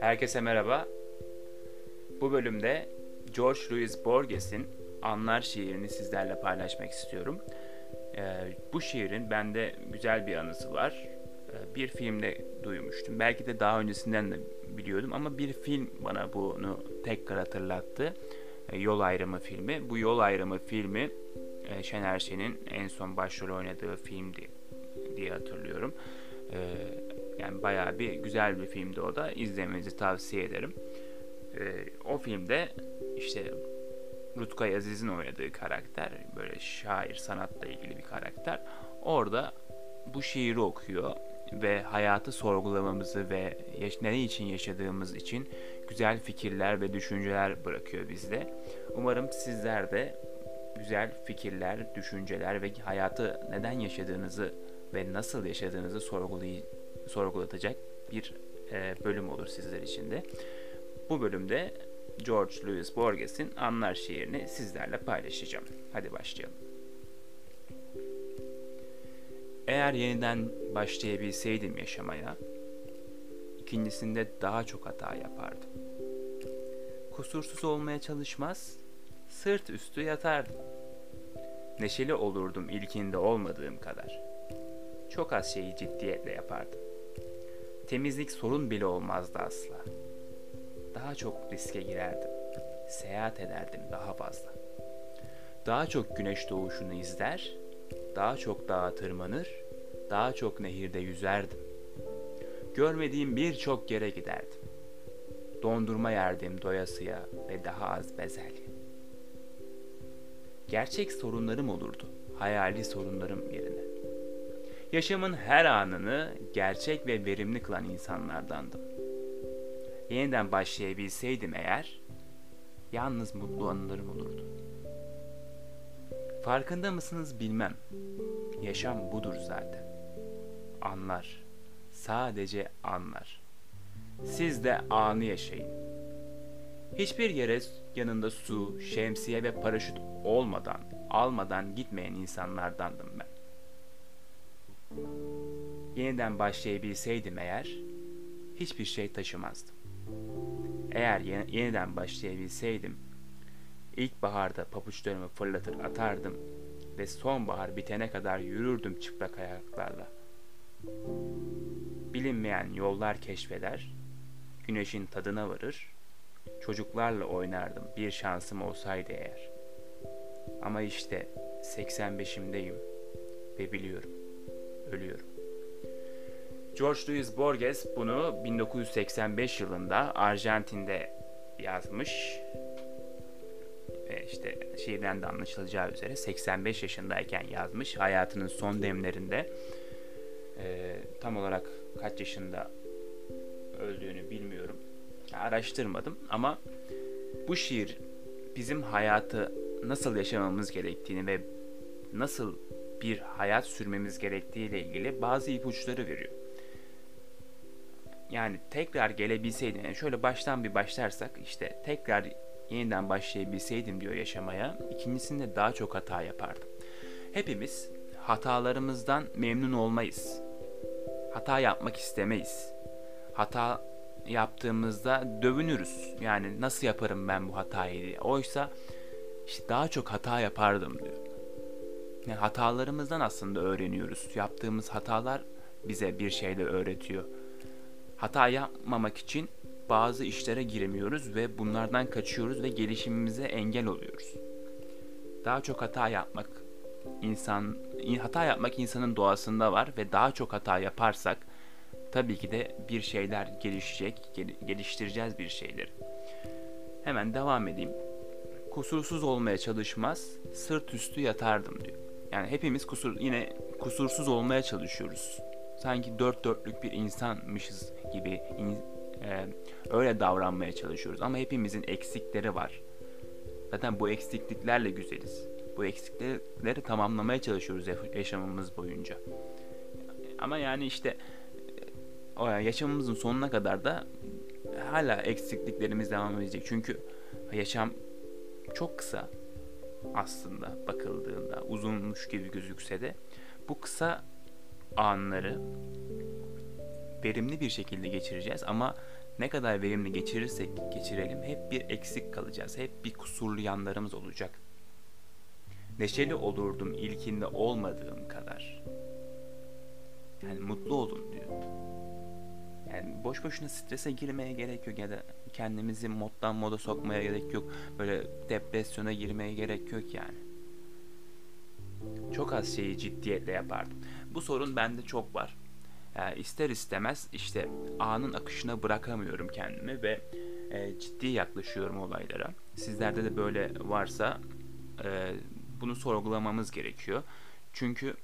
Herkese merhaba. Bu bölümde George Louis Borges'in Anlar şiirini sizlerle paylaşmak istiyorum. Ee, bu şiirin bende güzel bir anısı var. Ee, bir filmde duymuştum. Belki de daha öncesinden de biliyordum ama bir film bana bunu tekrar hatırlattı. Ee, Yol Ayrımı filmi. Bu Yol Ayrımı filmi e, Şener Şen'in en son başrol oynadığı filmdi diye hatırlıyorum. Ee, yani bayağı bir güzel bir filmdi o da. İzlemenizi tavsiye ederim. Ee, o filmde işte Rutkay Aziz'in oynadığı karakter böyle şair sanatla ilgili bir karakter. Orada bu şiiri okuyor ve hayatı sorgulamamızı ve yaş- ne için yaşadığımız için güzel fikirler ve düşünceler bırakıyor bizde. Umarım sizler de güzel fikirler, düşünceler ve hayatı neden yaşadığınızı ve nasıl yaşadığınızı sorgulay sorgulatacak bir e, bölüm olur sizler için de. Bu bölümde George Louis Borges'in Anlar şiirini sizlerle paylaşacağım. Hadi başlayalım. Eğer yeniden başlayabilseydim yaşamaya, ikincisinde daha çok hata yapardım. Kusursuz olmaya çalışmaz, sırt üstü yatardım. Neşeli olurdum ilkinde olmadığım kadar. Çok az şeyi ciddiyetle yapardım. Temizlik sorun bile olmazdı asla. Daha çok riske girerdim. Seyahat ederdim daha fazla. Daha çok güneş doğuşunu izler, daha çok dağa tırmanır, daha çok nehirde yüzerdim. Görmediğim birçok yere giderdim. Dondurma yerdim doyasıya ve daha az bezelye. Gerçek sorunlarım olurdu, hayali sorunlarım yerine. Yaşamın her anını gerçek ve verimli kılan insanlardandım. Yeniden başlayabilseydim eğer, yalnız mutlu anılarım olurdu. Farkında mısınız bilmem. Yaşam budur zaten. Anlar. Sadece anlar. Siz de anı yaşayın. Hiçbir yere yanında su, şemsiye ve paraşüt olmadan, almadan gitmeyen insanlardandım ben. Yeniden başlayabilseydim eğer, hiçbir şey taşımazdım. Eğer yeniden başlayabilseydim, ilkbaharda papuçlarımı fırlatır atardım ve sonbahar bitene kadar yürürdüm çıplak ayaklarla. Bilinmeyen yollar keşfeder, güneşin tadına varır, çocuklarla oynardım bir şansım olsaydı eğer. Ama işte 85'imdeyim ve biliyorum, ölüyorum. George Louis Borges bunu 1985 yılında Arjantin'de yazmış. Ve işte de anlaşılacağı üzere 85 yaşındayken yazmış. Hayatının son demlerinde e, tam olarak kaç yaşında öldüğünü bilmiyorum. Araştırmadım ama bu şiir bizim hayatı nasıl yaşamamız gerektiğini ve nasıl bir hayat sürmemiz gerektiği ile ilgili bazı ipuçları veriyor yani tekrar gelebilseydim yani şöyle baştan bir başlarsak işte tekrar yeniden başlayabilseydim diyor yaşamaya ikincisinde daha çok hata yapardım. Hepimiz hatalarımızdan memnun olmayız. Hata yapmak istemeyiz. Hata yaptığımızda dövünürüz. Yani nasıl yaparım ben bu hatayı diye. Oysa işte daha çok hata yapardım diyor. Yani hatalarımızdan aslında öğreniyoruz. Yaptığımız hatalar bize bir şeyler öğretiyor hata yapmamak için bazı işlere giremiyoruz ve bunlardan kaçıyoruz ve gelişimimize engel oluyoruz. Daha çok hata yapmak insan hata yapmak insanın doğasında var ve daha çok hata yaparsak tabii ki de bir şeyler gelişecek, geliştireceğiz bir şeyleri. Hemen devam edeyim. Kusursuz olmaya çalışmaz, sırt üstü yatardım diyor. Yani hepimiz kusur yine kusursuz olmaya çalışıyoruz sanki dört dörtlük bir insanmışız gibi e, öyle davranmaya çalışıyoruz. Ama hepimizin eksikleri var. Zaten bu eksikliklerle güzeliz. Bu eksiklikleri tamamlamaya çalışıyoruz yaşamımız boyunca. Ama yani işte yaşamımızın sonuna kadar da hala eksikliklerimiz devam edecek. Çünkü yaşam çok kısa aslında bakıldığında uzunmuş gibi gözükse de bu kısa anları verimli bir şekilde geçireceğiz ama ne kadar verimli geçirirsek geçirelim hep bir eksik kalacağız. Hep bir kusurlu yanlarımız olacak. Neşeli olurdum ilkinde olmadığım kadar. Yani mutlu olun diyor. Yani boş boşuna strese girmeye gerek yok ya da kendimizi moddan moda sokmaya gerek yok. Böyle depresyona girmeye gerek yok yani. Çok az şeyi ciddiyetle yapardım. Bu sorun bende çok var. Yani ister istemez işte anın akışına bırakamıyorum kendimi ve e, ciddi yaklaşıyorum olaylara. Sizlerde de böyle varsa e, bunu sorgulamamız gerekiyor. Çünkü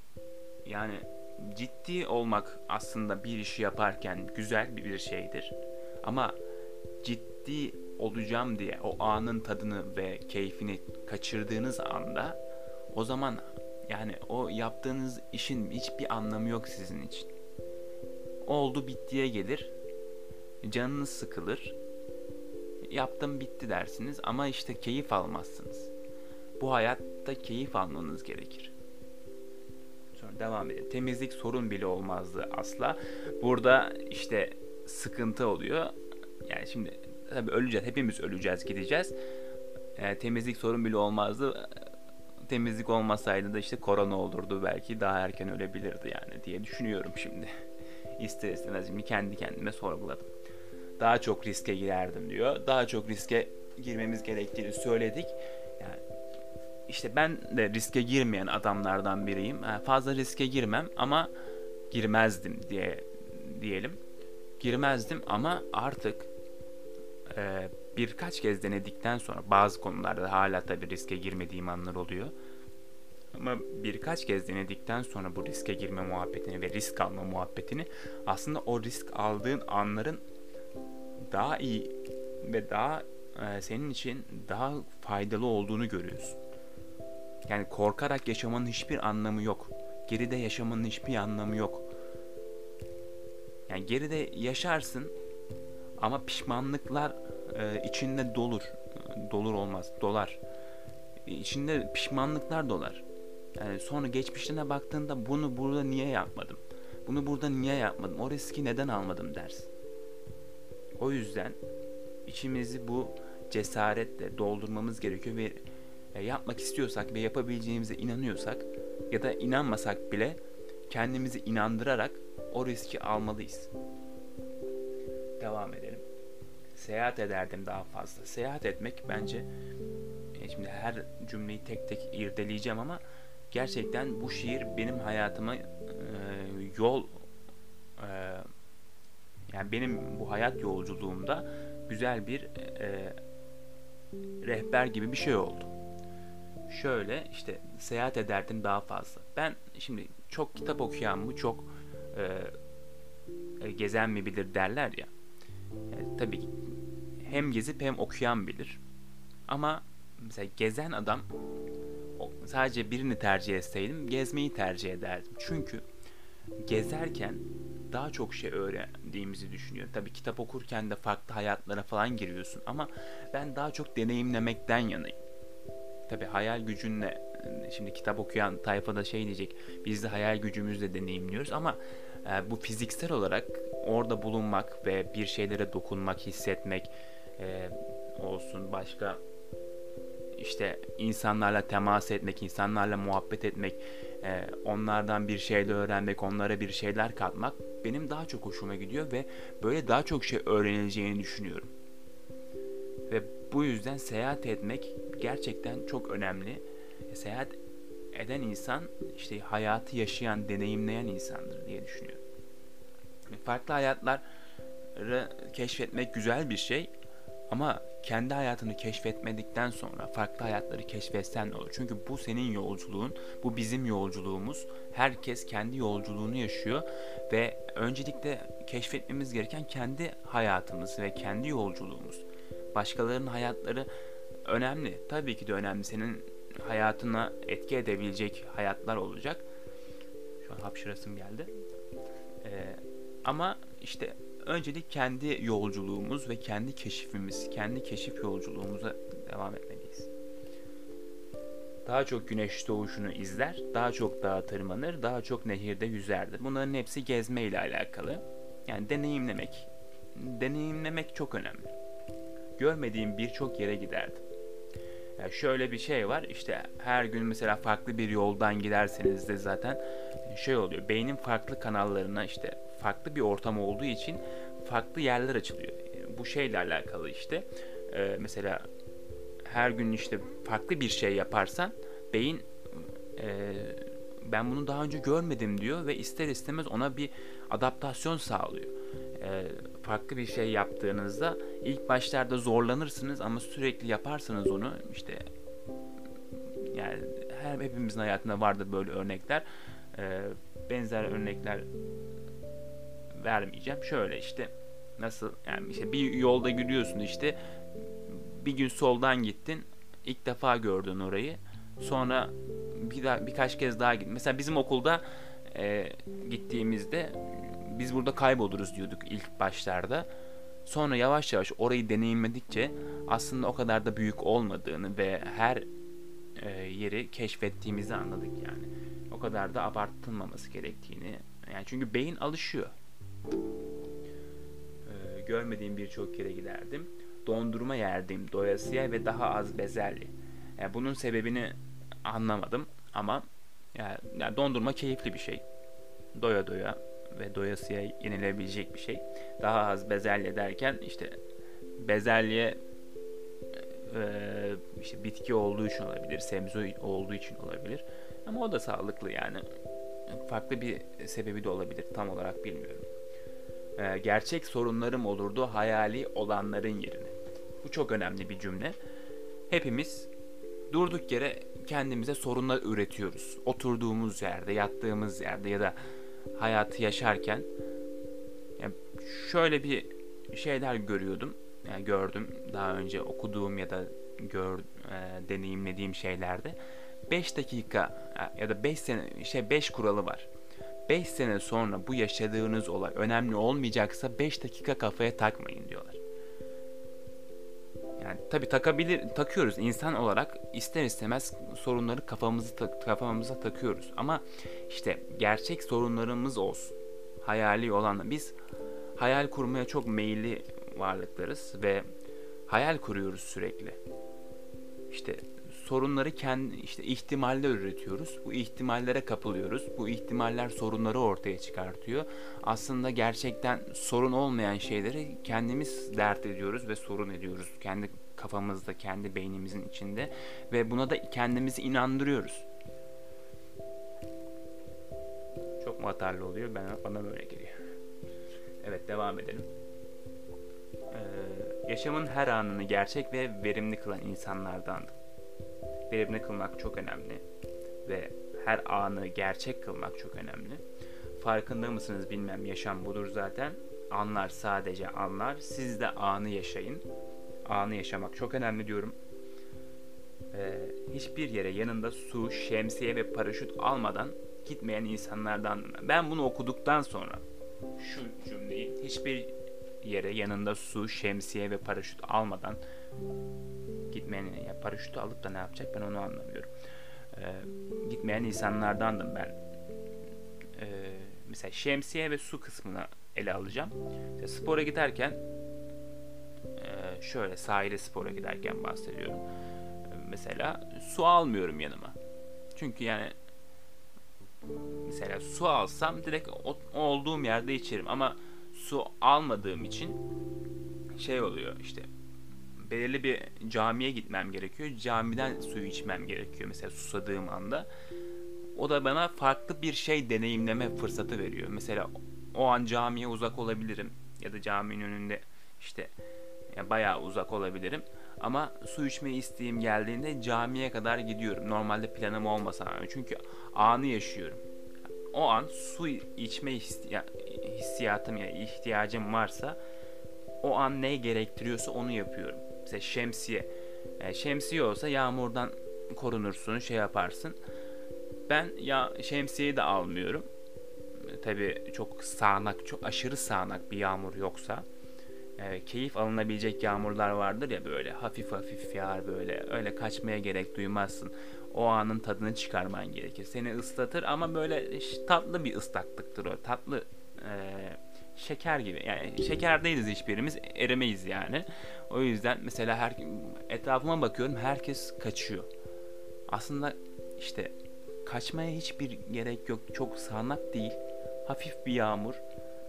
yani ciddi olmak aslında bir işi yaparken güzel bir şeydir. Ama ciddi olacağım diye o anın tadını ve keyfini kaçırdığınız anda o zaman yani o yaptığınız işin hiçbir anlamı yok sizin için. Oldu bittiye gelir. Canınız sıkılır. Yaptım bitti dersiniz ama işte keyif almazsınız. Bu hayatta keyif almanız gerekir. Devam edelim. Temizlik sorun bile olmazdı asla. Burada işte sıkıntı oluyor. Yani şimdi tabii öleceğiz. Hepimiz öleceğiz, gideceğiz. Yani temizlik sorun bile olmazdı. Temizlik olmasaydı da işte korona olurdu belki daha erken ölebilirdi yani diye düşünüyorum şimdi. İster istemez şimdi kendi kendime sorguladım. Daha çok riske girerdim diyor. Daha çok riske girmemiz gerektiğini söyledik. İşte ben de riske girmeyen adamlardan biriyim. Fazla riske girmem ama girmezdim diye diyelim. Girmezdim ama artık e, birkaç kez denedikten sonra bazı konularda hala tabii riske girmediğim anlar oluyor. Ama birkaç kez denedikten sonra bu riske girme muhabbetini ve risk alma muhabbetini aslında o risk aldığın anların daha iyi ve daha e, senin için daha faydalı olduğunu görüyorsun. Yani korkarak yaşamanın hiçbir anlamı yok. Geride yaşamanın hiçbir anlamı yok. Yani geride yaşarsın ama pişmanlıklar e, içinde dolur. Dolur olmaz, dolar. İçinde pişmanlıklar dolar. Yani sonra geçmişine baktığında bunu burada niye yapmadım? Bunu burada niye yapmadım? O riski neden almadım dersin. O yüzden içimizi bu cesaretle doldurmamız gerekiyor ve yapmak istiyorsak ve yapabileceğimize inanıyorsak ya da inanmasak bile kendimizi inandırarak o riski almalıyız. Devam edelim. Seyahat ederdim daha fazla. Seyahat etmek bence e, şimdi her cümleyi tek tek irdeleyeceğim ama gerçekten bu şiir benim hayatıma e, yol e, yani benim bu hayat yolculuğumda güzel bir e, rehber gibi bir şey oldu. Şöyle işte seyahat ederdim daha fazla. Ben şimdi çok kitap okuyan mı çok e, gezen mi bilir derler ya. Yani tabii hem gezip hem okuyan bilir. Ama mesela gezen adam sadece birini tercih etseydim gezmeyi tercih ederdim. Çünkü gezerken daha çok şey öğrendiğimizi düşünüyorum. Tabii kitap okurken de farklı hayatlara falan giriyorsun ama ben daha çok deneyimlemekten yanayım. Tabii hayal gücünle şimdi kitap okuyan tayfada şey diyecek biz de hayal gücümüzle deneyimliyoruz ama e, bu fiziksel olarak orada bulunmak ve bir şeylere dokunmak, hissetmek e, olsun başka işte insanlarla temas etmek, insanlarla muhabbet etmek, e, onlardan bir şeyler öğrenmek, onlara bir şeyler katmak benim daha çok hoşuma gidiyor ve böyle daha çok şey öğrenileceğini düşünüyorum. Ve bu yüzden seyahat etmek gerçekten çok önemli. E, seyahat eden insan işte hayatı yaşayan, deneyimleyen insandır diye düşünüyorum. Farklı hayatları keşfetmek güzel bir şey ama kendi hayatını keşfetmedikten sonra farklı hayatları keşfetsen ne olur? Çünkü bu senin yolculuğun, bu bizim yolculuğumuz. Herkes kendi yolculuğunu yaşıyor ve öncelikle keşfetmemiz gereken kendi hayatımız ve kendi yolculuğumuz. Başkalarının hayatları önemli. Tabii ki de önemli. Senin hayatına etki edebilecek hayatlar olacak. Şu an hapşırasım geldi. Ee, ama işte öncelik kendi yolculuğumuz ve kendi keşifimiz, kendi keşif yolculuğumuza devam etmeliyiz. daha çok güneş doğuşunu izler, daha çok dağa tırmanır, daha çok nehirde yüzerdi. Bunların hepsi gezme ile alakalı. Yani deneyimlemek. Deneyimlemek çok önemli. Görmediğim birçok yere giderdim. Yani şöyle bir şey var işte her gün mesela farklı bir yoldan giderseniz de zaten şey oluyor. Beynin farklı kanallarına işte farklı bir ortam olduğu için farklı yerler açılıyor. Bu şeyle alakalı işte e, mesela her gün işte farklı bir şey yaparsan beyin e, ben bunu daha önce görmedim diyor ve ister istemez ona bir adaptasyon sağlıyor. E, farklı bir şey yaptığınızda ilk başlarda zorlanırsınız ama sürekli yaparsanız onu işte yani her hepimizin hayatında vardır böyle örnekler. E, benzer örnekler vermeyeceğim. Şöyle işte nasıl yani işte bir yolda gidiyorsun işte bir gün soldan gittin ilk defa gördün orayı sonra bir daha birkaç kez daha gittin. Mesela bizim okulda e, gittiğimizde biz burada kayboluruz diyorduk ilk başlarda. Sonra yavaş yavaş orayı deneyimledikçe aslında o kadar da büyük olmadığını ve her e, yeri keşfettiğimizi anladık yani. O kadar da abartılmaması gerektiğini. Yani çünkü beyin alışıyor. E, görmediğim birçok yere giderdim. Dondurma yerdim doyasıya ve daha az bezelye. Yani bunun sebebini anlamadım ama yani, yani dondurma keyifli bir şey. Doya doya ve doyasıya yenilebilecek bir şey. Daha az bezelye derken işte bezelye e, işte bitki olduğu için olabilir, sebze olduğu için olabilir. Ama o da sağlıklı yani. Farklı bir sebebi de olabilir. Tam olarak bilmiyorum. E, gerçek sorunlarım olurdu hayali olanların yerine. Bu çok önemli bir cümle. Hepimiz durduk yere kendimize sorunlar üretiyoruz. Oturduğumuz yerde, yattığımız yerde ya da hayatı yaşarken yani şöyle bir şeyler görüyordum. Yani gördüm daha önce okuduğum ya da gör, e, deneyimlediğim şeylerde 5 dakika ya da 5 sene şey 5 kuralı var. 5 sene sonra bu yaşadığınız olay önemli olmayacaksa 5 dakika kafaya takmayın diyorlar. Yani tabii takabilir takıyoruz insan olarak ister istemez sorunları kafamızı kafamıza takıyoruz ama işte gerçek sorunlarımız olsun. Hayali olan biz hayal kurmaya çok meyilli varlıklarız ve hayal kuruyoruz sürekli. İşte sorunları kendi işte ihtimaller üretiyoruz. Bu ihtimallere kapılıyoruz. Bu ihtimaller sorunları ortaya çıkartıyor. Aslında gerçekten sorun olmayan şeyleri kendimiz dert ediyoruz ve sorun ediyoruz. Kendi kafamızda, kendi beynimizin içinde ve buna da kendimizi inandırıyoruz. Çok mu atarlı oluyor? Ben bana böyle geliyor. Evet devam edelim. Ee, yaşamın her anını gerçek ve verimli kılan insanlardandım verimli kılmak çok önemli ve her anı gerçek kılmak çok önemli. Farkında mısınız bilmem yaşam budur zaten. Anlar sadece anlar. Siz de anı yaşayın. Anı yaşamak çok önemli diyorum. Ee, hiçbir yere yanında su, şemsiye ve paraşüt almadan gitmeyen insanlardan ben bunu okuduktan sonra şu cümleyi hiçbir yere yanında su, şemsiye ve paraşüt almadan gitmeyen ya paraşütü alıp da ne yapacak ben onu anlamıyorum. Ee, gitmeyen insanlardandım ben. Ee, mesela şemsiye ve su kısmını ele alacağım. İşte spora giderken e, şöyle sahile spora giderken bahsediyorum. Mesela su almıyorum yanıma. Çünkü yani mesela su alsam direkt olduğum yerde içerim ama su almadığım için şey oluyor işte belirli bir camiye gitmem gerekiyor. Camiden suyu içmem gerekiyor mesela susadığım anda. O da bana farklı bir şey deneyimleme fırsatı veriyor. Mesela o an camiye uzak olabilirim ya da caminin önünde işte yani bayağı uzak olabilirim. Ama su içme isteğim geldiğinde camiye kadar gidiyorum. Normalde planım olmasa çünkü anı yaşıyorum. O an su içme hissiyatım ya ihtiyacım varsa o an ne gerektiriyorsa onu yapıyorum. Mesela şemsiye. Yani şemsiye olsa yağmurdan korunursun, şey yaparsın. Ben ya şemsiyeyi de almıyorum. Tabi çok sağanak, çok aşırı sağanak bir yağmur yoksa. E, keyif alınabilecek yağmurlar vardır ya böyle hafif hafif yağar böyle öyle kaçmaya gerek duymazsın. o anın tadını çıkarman gerekir. Seni ıslatır ama böyle tatlı bir ıslaklıktır o. Tatlı e, şeker gibi. Yani şeker değiliz hiçbirimiz. Eremeyiz yani. O yüzden mesela her etrafıma bakıyorum herkes kaçıyor. Aslında işte kaçmaya hiçbir gerek yok. Çok sağanak değil. Hafif bir yağmur.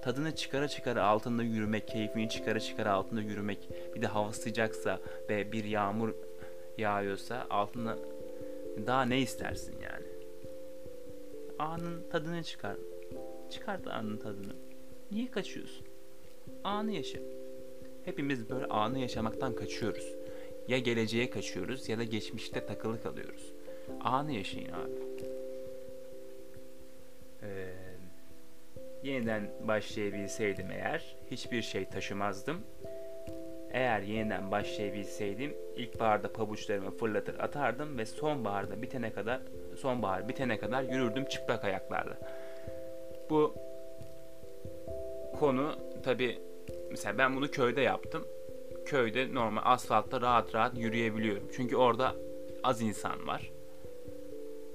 Tadını çıkara çıkara altında yürümek, keyfini çıkara çıkara altında yürümek. Bir de hava sıcaksa ve bir yağmur yağıyorsa altında daha ne istersin yani? Anın tadını çıkar. Çıkart anın tadını. Niye kaçıyorsun? Anı yaşa. Hepimiz böyle anı yaşamaktan kaçıyoruz. Ya geleceğe kaçıyoruz ya da geçmişte takılı kalıyoruz. Anı yaşayın abi. Ee, yeniden başlayabilseydim eğer hiçbir şey taşımazdım. Eğer yeniden başlayabilseydim ilkbaharda pabuçlarımı fırlatır atardım ve sonbaharda bitene kadar sonbahar bitene kadar yürürdüm çıplak ayaklarla. Bu konu tabi mesela ben bunu köyde yaptım. Köyde normal asfaltta rahat rahat yürüyebiliyorum. Çünkü orada az insan var.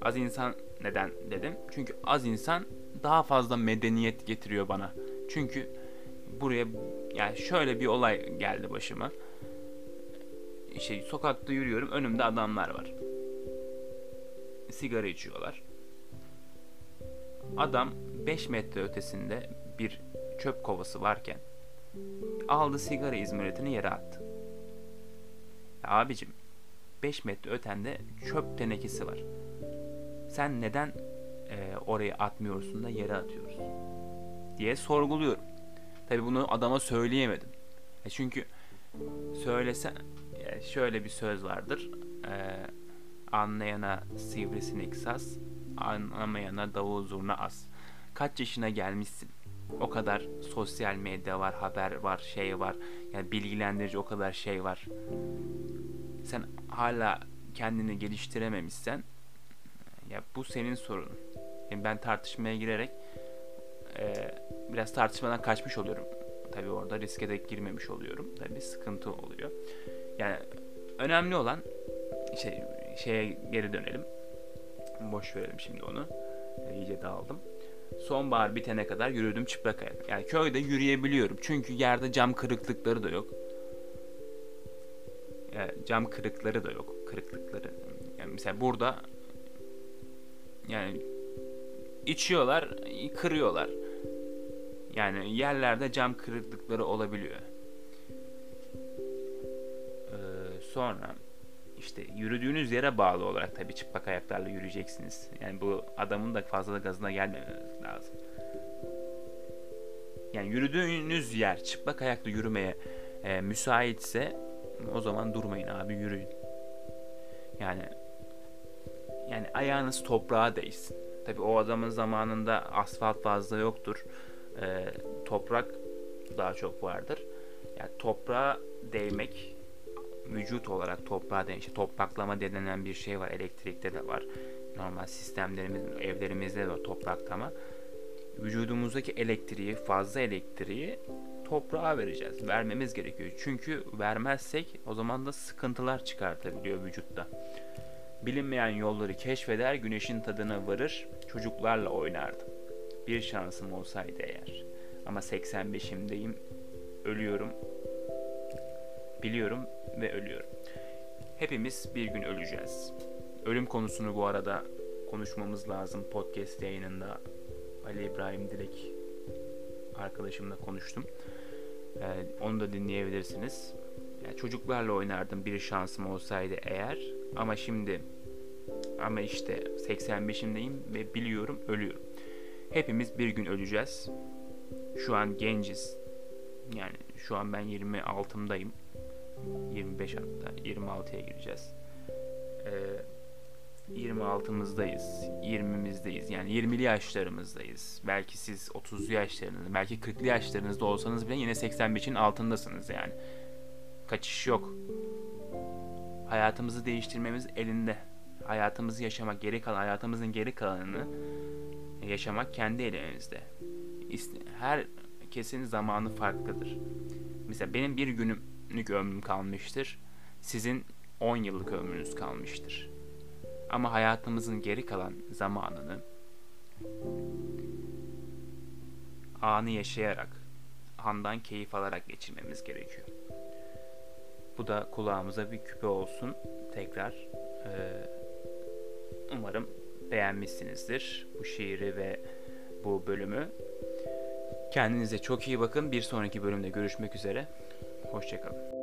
Az insan neden dedim? Çünkü az insan daha fazla medeniyet getiriyor bana. Çünkü buraya yani şöyle bir olay geldi başıma. İşte sokakta yürüyorum önümde adamlar var. Sigara içiyorlar. Adam 5 metre ötesinde bir çöp kovası varken aldı sigara izmaritini yere attı. Abicim 5 metre ötende çöp tenekesi var. Sen neden e, oraya atmıyorsun da yere atıyorsun? Diye sorguluyorum. Tabi bunu adama söyleyemedim. E çünkü söylesen yani şöyle bir söz vardır. E, anlayana sivrisinek saz, anlamayana davul zurna az. Kaç yaşına gelmişsin? O kadar sosyal medya var, haber var, şey var. Yani bilgilendirici o kadar şey var. Sen hala kendini geliştirememişsen ya bu senin sorunun. Yani ben tartışmaya girerek e, biraz tartışmadan kaçmış oluyorum. Tabi orada riske de girmemiş oluyorum. Tabi sıkıntı oluyor. Yani önemli olan şey şeye geri dönelim. Boş verelim şimdi onu. E, iyice dağıldım. Sonbahar bitene kadar yürüdüm çıplak ayak. Yani köyde yürüyebiliyorum. Çünkü yerde cam kırıklıkları da yok. Yani cam kırıkları da yok. Kırıklıkları. Yani mesela burada yani içiyorlar, kırıyorlar. Yani yerlerde cam kırıklıkları olabiliyor. Ee, sonra işte yürüdüğünüz yere bağlı olarak tabii çıplak ayaklarla yürüyeceksiniz. Yani bu adamın da fazla da gazına gelmemesi lazım. Yani yürüdüğünüz yer çıplak ayakla yürümeye e, müsaitse o zaman durmayın abi yürüyün. Yani yani ayağınız toprağa değsin. Tabi o adamın zamanında asfalt fazla yoktur. E, toprak daha çok vardır. Yani toprağa değmek vücut olarak toprağa işte topraklama denilen bir şey var. Elektrikte de var. Normal sistemlerimiz, evlerimizde de var topraklama. Vücudumuzdaki elektriği, fazla elektriği toprağa vereceğiz. Vermemiz gerekiyor. Çünkü vermezsek o zaman da sıkıntılar çıkartabiliyor vücutta. Bilinmeyen yolları keşfeder, güneşin tadına varır, çocuklarla oynardım. Bir şansım olsaydı eğer. Ama 85'imdeyim, ölüyorum. Biliyorum ve ölüyorum. Hepimiz bir gün öleceğiz. Ölüm konusunu bu arada konuşmamız lazım podcast yayınında. Ali İbrahim Dilek arkadaşımla konuştum. Ee, onu da dinleyebilirsiniz. Yani çocuklarla oynardım bir şansım olsaydı eğer. Ama şimdi ama işte 85'imdeyim ve biliyorum ölüyorum. Hepimiz bir gün öleceğiz. Şu an genciz. Yani şu an ben 26'mdayım. 25 hatta 26'ya gireceğiz. Ee, 26'mızdayız. 20'mizdeyiz. Yani 20'li yaşlarımızdayız. Belki siz 30'lu yaşlarınızda, belki 40'lı yaşlarınızda olsanız bile yine 85'in altındasınız yani. Kaçış yok. Hayatımızı değiştirmemiz elinde. Hayatımızı yaşamak, geri kalan hayatımızın geri kalanını yaşamak kendi elimizde. Herkesin zamanı farklıdır. Mesela benim bir günlük ömrüm kalmıştır. Sizin 10 yıllık ömrünüz kalmıştır. Ama hayatımızın geri kalan zamanını anı yaşayarak, andan keyif alarak geçirmemiz gerekiyor. Bu da kulağımıza bir küpe olsun. Tekrar e, umarım beğenmişsinizdir bu şiiri ve bu bölümü. Kendinize çok iyi bakın. Bir sonraki bölümde görüşmek üzere. Hoşçakalın.